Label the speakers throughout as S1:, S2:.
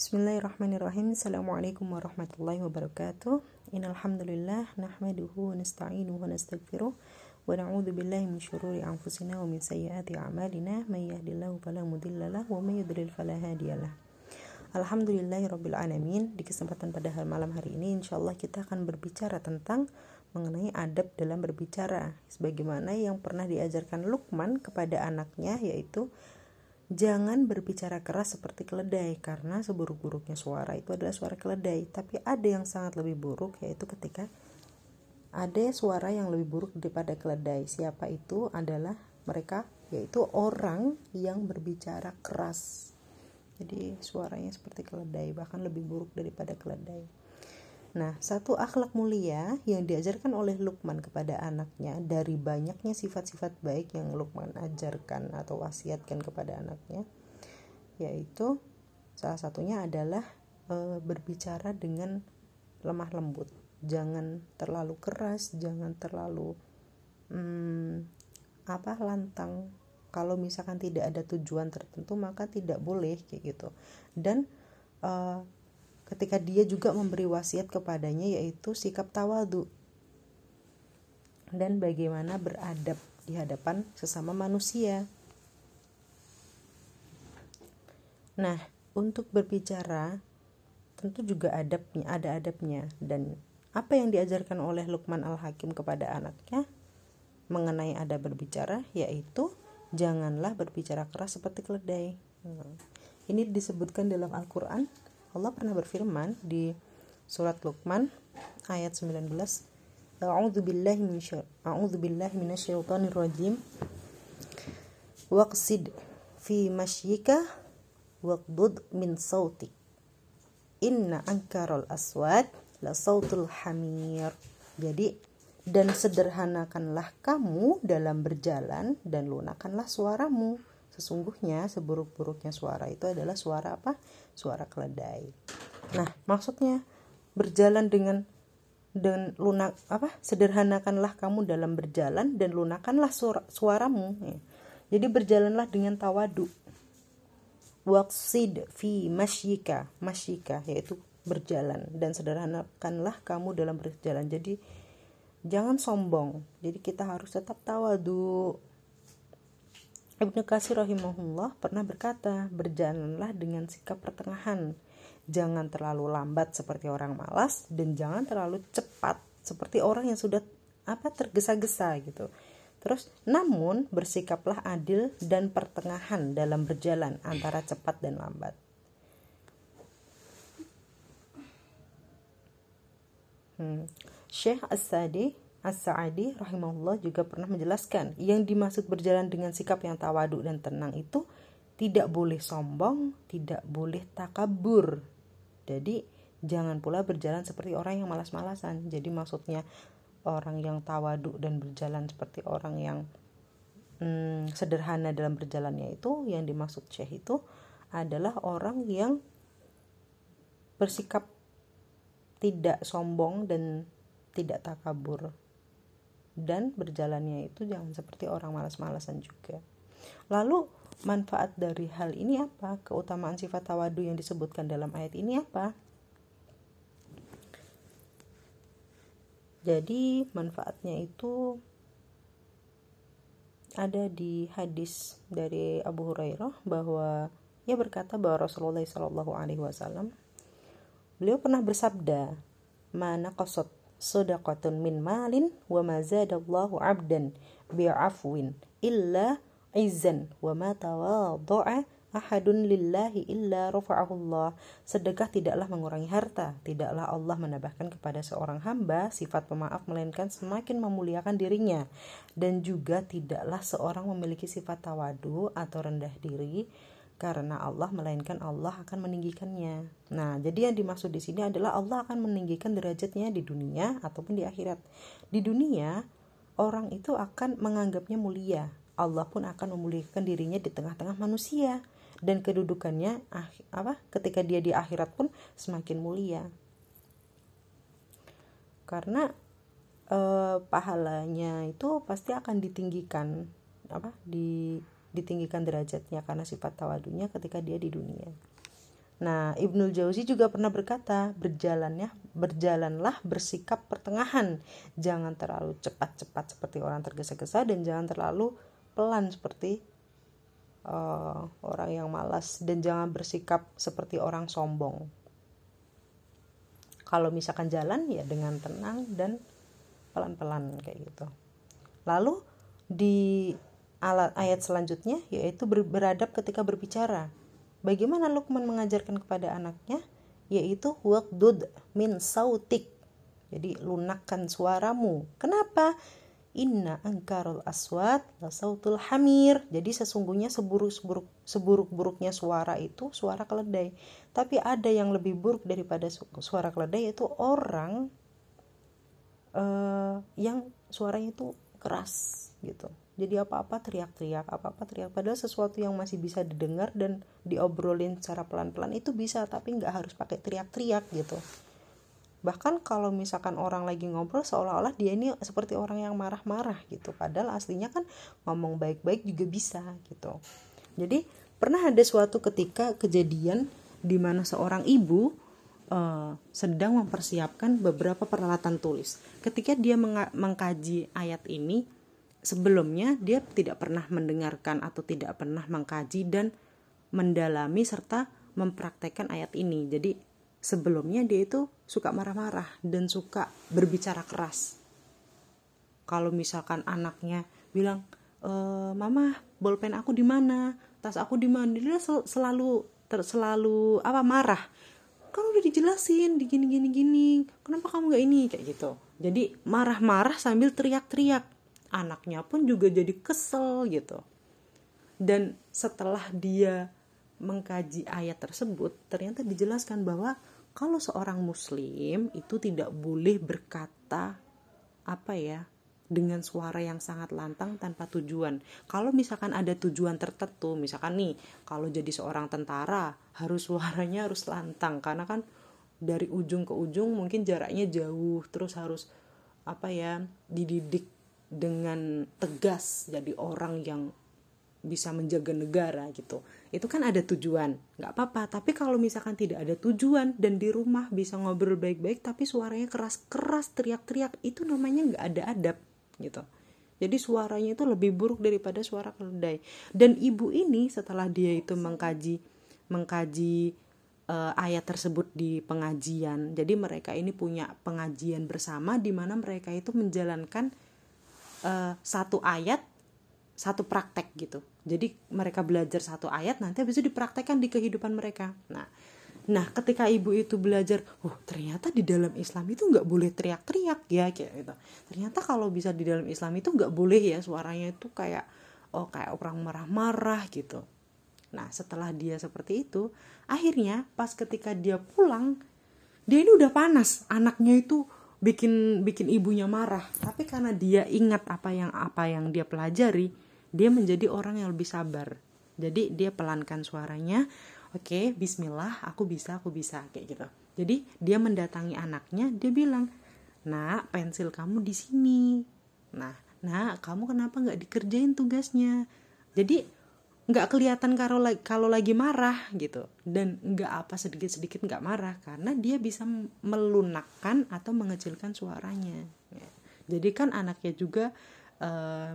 S1: Bismillahirrahmanirrahim. Assalamualaikum warahmatullahi wabarakatuh. Innalhamdulillah Nahmaduhu wa nasta'inuhu wa nasta'gfiruh Wa na'udhu billahi min syururi anfusina Wa min sayyati a'malina. Man yahdillahu falamudillalah Wa man yudlil falahadiyalah Alhamdulillahi rabbil alamin. Di kesempatan pada malam hari ini InsyaAllah kita akan berbicara tentang Mengenai adab dalam berbicara. Sebagaimana yang pernah diajarkan Luqman kepada anaknya Yaitu Jangan berbicara keras seperti keledai karena seburuk-buruknya suara itu adalah suara keledai. Tapi ada yang sangat lebih buruk yaitu ketika ada suara yang lebih buruk daripada keledai. Siapa itu adalah mereka yaitu orang yang berbicara keras. Jadi suaranya seperti keledai bahkan lebih buruk daripada keledai. Nah, satu akhlak mulia yang diajarkan oleh Lukman kepada anaknya dari banyaknya sifat-sifat baik yang Lukman ajarkan atau wasiatkan kepada anaknya, yaitu salah satunya adalah e, berbicara dengan lemah lembut. Jangan terlalu keras, jangan terlalu hmm, apa lantang. Kalau misalkan tidak ada tujuan tertentu maka tidak boleh kayak gitu. Dan e, ketika dia juga memberi wasiat kepadanya yaitu sikap tawadu dan bagaimana beradab di hadapan sesama manusia. Nah, untuk berbicara tentu juga adabnya, ada adabnya dan apa yang diajarkan oleh Luqman Al-Hakim kepada anaknya mengenai adab berbicara yaitu janganlah berbicara keras seperti keledai. Hmm. Ini disebutkan dalam Al-Qur'an Allah pernah berfirman di surat Luqman ayat 19 A'udzu billahi a'udzu billahi minasyaitonir rajim. Waqsid fi mashyika waqdud min sautik. Inna ankaral aswad la sautul hamir. Jadi dan sederhanakanlah kamu dalam berjalan dan lunakanlah suaramu Sesungguhnya seburuk-buruknya suara itu adalah suara apa? Suara keledai. Nah, maksudnya berjalan dengan dan lunak apa? Sederhanakanlah kamu dalam berjalan dan lunakanlah suara, suaramu. Ya. Jadi berjalanlah dengan tawadu. Waqsid fi masyika, masyika yaitu berjalan dan sederhanakanlah kamu dalam berjalan. Jadi jangan sombong. Jadi kita harus tetap tawadu Ibnu Kasir rahimahullah pernah berkata, berjalanlah dengan sikap pertengahan. Jangan terlalu lambat seperti orang malas dan jangan terlalu cepat seperti orang yang sudah apa tergesa-gesa gitu. Terus namun bersikaplah adil dan pertengahan dalam berjalan antara cepat dan lambat. Hmm. Syekh As-Sadi As-Sa'adi rahimahullah juga pernah menjelaskan yang dimaksud berjalan dengan sikap yang tawadu dan tenang itu tidak boleh sombong, tidak boleh takabur. Jadi jangan pula berjalan seperti orang yang malas-malasan. Jadi maksudnya orang yang tawadu dan berjalan seperti orang yang hmm, sederhana dalam berjalannya itu yang dimaksud Syekh itu adalah orang yang bersikap tidak sombong dan tidak takabur dan berjalannya itu jangan seperti orang malas-malasan juga. Lalu manfaat dari hal ini apa? Keutamaan sifat tawadu yang disebutkan dalam ayat ini apa? Jadi manfaatnya itu ada di hadis dari Abu Hurairah bahwa ia berkata bahwa Rasulullah Shallallahu Alaihi Wasallam beliau pernah bersabda mana kosot sadaqatun min malin wa ma zadallahu 'abdan bi'afwin illa izzan wa ma tawadha'a ahadun lillahi illa rafa'ahu Allah. Sedekah tidaklah mengurangi harta, tidaklah Allah menambahkan kepada seorang hamba sifat pemaaf melainkan semakin memuliakan dirinya dan juga tidaklah seorang memiliki sifat tawadu atau rendah diri karena Allah melainkan Allah akan meninggikannya. Nah, jadi yang dimaksud di sini adalah Allah akan meninggikan derajatnya di dunia ataupun di akhirat. Di dunia, orang itu akan menganggapnya mulia. Allah pun akan memuliakan dirinya di tengah-tengah manusia dan kedudukannya apa? Ketika dia di akhirat pun semakin mulia. Karena eh, pahalanya itu pasti akan ditinggikan apa? di ditinggikan derajatnya karena sifat tawadunya ketika dia di dunia. Nah, Ibnul Jauzi juga pernah berkata, berjalannya berjalanlah bersikap pertengahan. Jangan terlalu cepat-cepat seperti orang tergesa-gesa dan jangan terlalu pelan seperti uh, orang yang malas dan jangan bersikap seperti orang sombong. Kalau misalkan jalan ya dengan tenang dan pelan-pelan kayak gitu. Lalu di ayat selanjutnya yaitu beradab ketika berbicara Bagaimana Luqman mengajarkan kepada anaknya? Yaitu waqdud min sautik. Jadi lunakkan suaramu. Kenapa? Inna angkarul aswat la sautul hamir. Jadi sesungguhnya seburuk-buruk seburuk-buruknya suara itu suara keledai. Tapi ada yang lebih buruk daripada suara keledai yaitu orang uh, yang suaranya itu keras gitu jadi apa-apa teriak-teriak apa-apa teriak. Padahal sesuatu yang masih bisa didengar dan diobrolin secara pelan-pelan itu bisa tapi nggak harus pakai teriak-teriak gitu. Bahkan kalau misalkan orang lagi ngobrol seolah-olah dia ini seperti orang yang marah-marah gitu. Padahal aslinya kan ngomong baik-baik juga bisa gitu. Jadi pernah ada suatu ketika kejadian di mana seorang ibu uh, sedang mempersiapkan beberapa peralatan tulis. Ketika dia mengkaji ayat ini sebelumnya dia tidak pernah mendengarkan atau tidak pernah mengkaji dan mendalami serta mempraktekkan ayat ini. Jadi sebelumnya dia itu suka marah-marah dan suka berbicara keras. Kalau misalkan anaknya bilang, e, "Mama, bolpen aku di mana? Tas aku di mana?" Dia selalu ter, selalu apa marah. Kamu udah dijelasin di gini gini gini. Kenapa kamu gak ini kayak gitu. Jadi marah-marah sambil teriak-teriak anaknya pun juga jadi kesel gitu dan setelah dia mengkaji ayat tersebut ternyata dijelaskan bahwa kalau seorang muslim itu tidak boleh berkata apa ya dengan suara yang sangat lantang tanpa tujuan. Kalau misalkan ada tujuan tertentu, misalkan nih, kalau jadi seorang tentara harus suaranya harus lantang karena kan dari ujung ke ujung mungkin jaraknya jauh, terus harus apa ya, dididik dengan tegas jadi orang yang bisa menjaga negara gitu. Itu kan ada tujuan. Nggak apa-apa. Tapi kalau misalkan tidak ada tujuan dan di rumah bisa ngobrol baik-baik tapi suaranya keras-keras teriak-teriak itu namanya nggak ada adab gitu. Jadi suaranya itu lebih buruk daripada suara keledai. Dan ibu ini setelah dia itu mengkaji mengkaji uh, ayat tersebut di pengajian. Jadi mereka ini punya pengajian bersama di mana mereka itu menjalankan uh, satu ayat satu praktek gitu. Jadi mereka belajar satu ayat nanti habis itu dipraktekkan di kehidupan mereka. Nah nah ketika ibu itu belajar oh ternyata di dalam Islam itu nggak boleh teriak-teriak ya kayak gitu. Ternyata kalau bisa di dalam Islam itu nggak boleh ya suaranya itu kayak oh kayak orang marah-marah gitu. Nah setelah dia seperti itu akhirnya pas ketika dia pulang dia ini udah panas anaknya itu bikin bikin ibunya marah. Tapi karena dia ingat apa yang apa yang dia pelajari dia menjadi orang yang lebih sabar. Jadi dia pelankan suaranya oke okay, Bismillah aku bisa aku bisa kayak gitu. Jadi dia mendatangi anaknya dia bilang nak pensil kamu di sini. Nah nah kamu kenapa nggak dikerjain tugasnya? Jadi nggak kelihatan kalau kalau lagi marah gitu. Dan nggak apa sedikit sedikit nggak marah karena dia bisa melunakkan atau mengecilkan suaranya. Ya. jadi kan anaknya juga uh,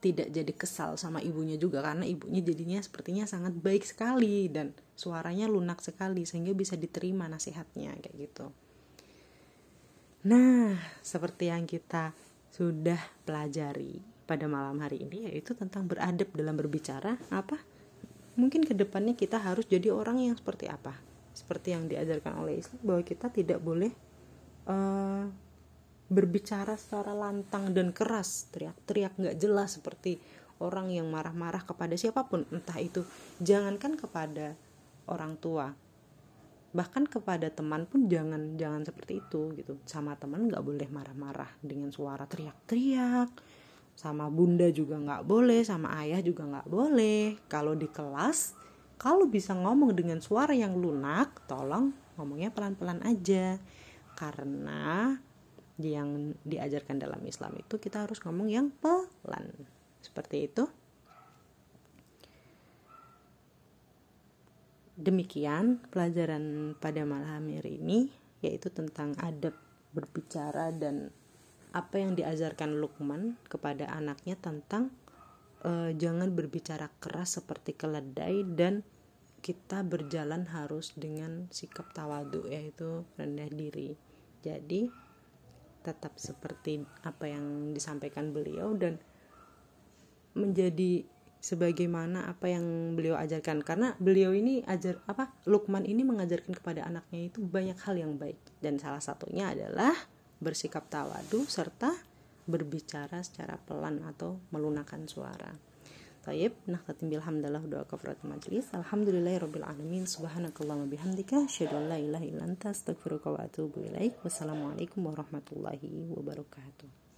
S1: tidak jadi kesal sama ibunya juga karena ibunya jadinya sepertinya sangat baik sekali dan suaranya lunak sekali sehingga bisa diterima nasihatnya kayak gitu. Nah seperti yang kita sudah pelajari pada malam hari ini yaitu tentang beradab dalam berbicara apa? Mungkin ke depannya kita harus jadi orang yang seperti apa? Seperti yang diajarkan oleh Islam bahwa kita tidak boleh uh, berbicara secara lantang dan keras. Teriak-teriak nggak jelas seperti orang yang marah-marah kepada siapa pun entah itu jangankan kepada orang tua. Bahkan kepada teman pun jangan jangan seperti itu gitu. Sama teman nggak boleh marah-marah dengan suara teriak-teriak sama bunda juga nggak boleh sama ayah juga nggak boleh. Kalau di kelas kalau bisa ngomong dengan suara yang lunak tolong ngomongnya pelan-pelan aja. Karena yang diajarkan dalam Islam itu kita harus ngomong yang pelan. Seperti itu. Demikian pelajaran pada malam hari ini yaitu tentang adab berbicara dan apa yang diajarkan Lukman kepada anaknya tentang uh, jangan berbicara keras seperti keledai dan kita berjalan harus dengan sikap tawadu yaitu rendah diri. Jadi tetap seperti apa yang disampaikan beliau dan menjadi sebagaimana apa yang beliau ajarkan karena beliau ini ajar apa Lukman ini mengajarkan kepada anaknya itu banyak hal yang baik dan salah satunya adalah bersikap tawadu serta berbicara secara pelan atau melunakkan suara. Tayyib, nakhtatim bilhamdallah doa kafarat majlis. Alhamdulillahirabbil alamin. Subhanakallahumma bihamdika asyhadu an la ilaha illa anta astaghfiruka wa ilaik. Wassalamualaikum warahmatullahi wabarakatuh.